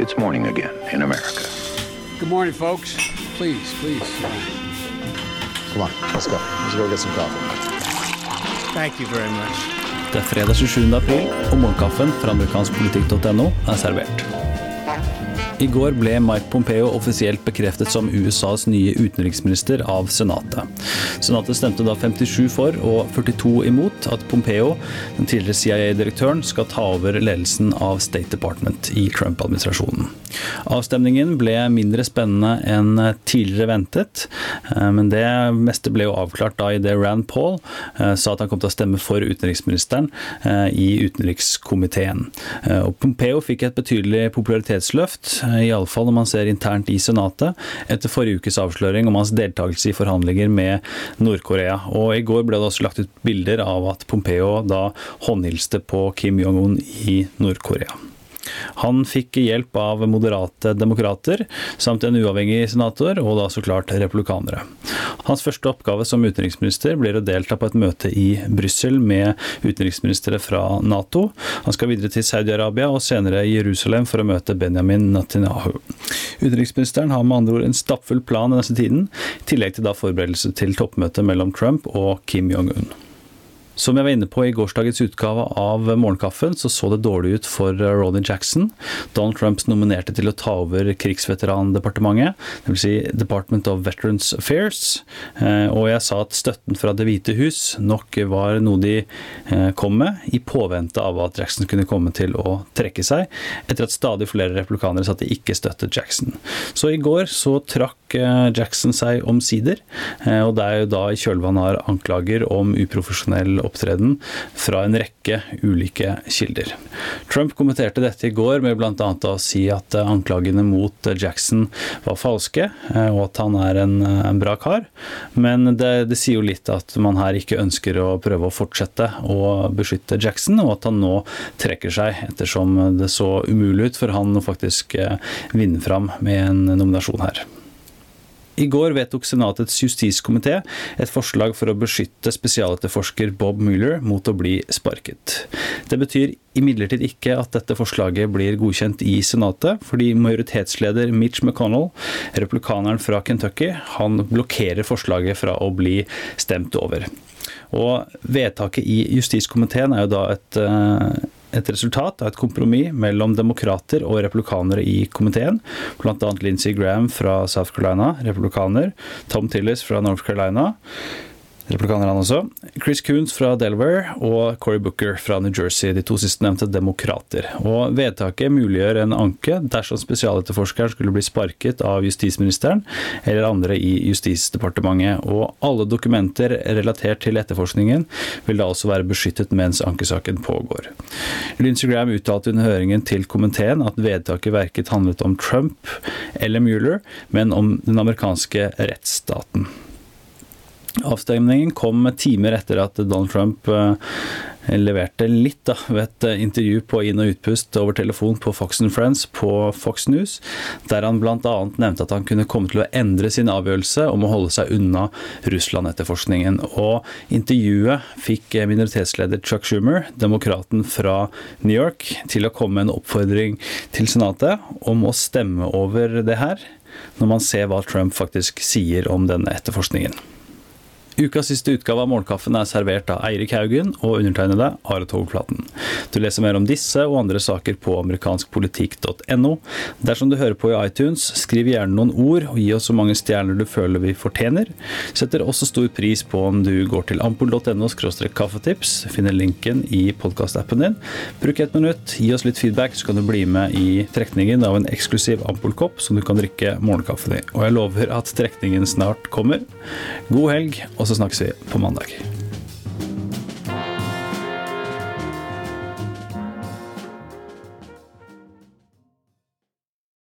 It's morning again in America. Good morning, folks. Please, please. Come on, let's go. Let's go get some coffee. Thank you very much. Det er fredag 27. april, og morgenkaffen fra amerikanskpolitikk.no er servert. I går ble Mike Pompeo offisielt bekreftet som USAs nye utenriksminister av Senatet. Senatet stemte da 57 for og 42 imot at Pompeo, den tidligere CIA-direktøren, skal ta over ledelsen av State Department i Trump-administrasjonen. Avstemningen ble mindre spennende enn tidligere ventet, eh, men det meste ble jo avklart da i det Rand Paul eh, sa at han kom til å stemme for utenriksministeren eh, i utenrikskomiteen. Og Pompeo fikk et betydelig popularitetsløft iallfall når man ser internt i Senatet, etter forrige ukes avsløring om hans deltakelse i forhandlinger med Nord-Korea. Og I går ble det også lagt ut bilder av at Pompeo da håndhilste på Kim Jong-un i Nord-Korea. Han fikk hjelp av moderate demokrater, samt en uavhengig senator, og da så klart republikanere. Hans første oppgave som utenriksminister blir å delta på et møte i Brussel med utenriksministre fra Nato. Han skal videre til Saudi-Arabia og senere Jerusalem for å møte Benjamin Netanyahu. Utenriksministeren har med andre ord en stappfull plan den neste tiden, i tillegg til da forberedelse til toppmøtet mellom Trump og Kim Jong-un. Som jeg var inne på i gårsdagens utgave av Morgenkaffen, så så det dårlig ut for eh, Ronny Jackson. Donald Trumps nominerte til å ta over krigsveterandepartementet, dvs. Si Department of Veterans Affairs. Eh, og jeg sa at støtten fra Det hvite hus nok var noe de eh, kom med, i påvente av at Jackson kunne komme til å trekke seg, etter at stadig flere replikanere sa at de ikke støttet Jackson. Så i går så trakk Jackson seg omsider, og det er jo da i kjølvannet har anklager om uprofesjonell opptreden fra en rekke ulike kilder. Trump kommenterte dette i går med bl.a. å si at anklagene mot Jackson var falske, eh, og at han er en, en bra kar. Men det, det, sier jo litt at man her ikke ønsker å prøve å fortsette å beskytte Jackson, og at han nå trekker seg, ettersom det så umulig ut for han å faktisk eh, vinne fram med en nominasjon her. I går vedtok Senatets justiskomité et forslag for å beskytte spesialetterforsker Bob Mueller mot å bli sparket. Det betyr imidlertid ikke at dette forslaget blir godkjent i Senatet, fordi majoritetsleder Mitch McConnell, replikaneren fra Kentucky, han blokkerer forslaget fra å bli stemt over. Og vedtaket i justiskomiteen er jo da et eh, et resultat av et kompromiss mellom demokrater og republikanere i komiteen, bl.a. Lindsey Graham fra South Carolina, republikaner, Tom Tillis fra North Carolina, Republikaner han også. Chris Coons fra Delaware og Cory Booker fra New Jersey, de to sistnevnte demokrater. Og Vedtaket muliggjør en anke dersom spesialetterforskeren skulle bli sparket av justisministeren eller andre i Justisdepartementet. Og alle dokumenter relatert til etterforskningen vil da også være beskyttet mens ankesaken pågår. Lindsey Graham uttalte under høringen til komiteen at vedtaket verket handlet om Trump eller Mueller, men om den amerikanske rettsstaten. Avstemningen kom timer etter at Donald Trump eh, leverte litt da, ved et eh, intervju på inn- og utpust over telefon på Fox Friends på Fox News, der han bl.a. nevnte at han kunne komme til å endre sin avgjørelse om å holde seg unna Russland-etterforskningen. Og intervjuet fikk eh, minoritetsleder Chuck Schumer, demokraten fra New York, til å komme med en oppfordring til Senatet om å stemme over det her, når man ser hva Trump faktisk sier om denne etterforskningen. Ukas siste utgave av Morgenkaffen er servert av Eirik Haugen og undertegnede Are Togflaten. Du leser mer om disse og andre saker på amerikanskpolitikk.no. Dersom du hører på i iTunes, skriv gjerne noen ord og gi oss så mange stjerner du føler vi fortjener. Setter også stor pris på om du går til ampol.no kaffetips, finner linken i podkastappen din. Bruk ett minutt, gi oss litt feedback, så kan du bli med i trekningen av en eksklusiv Ampol-kopp som du kan drikke morgenkaffen i. Og jeg lover at trekningen snart kommer. God helg. og så snakkes vi på mandag.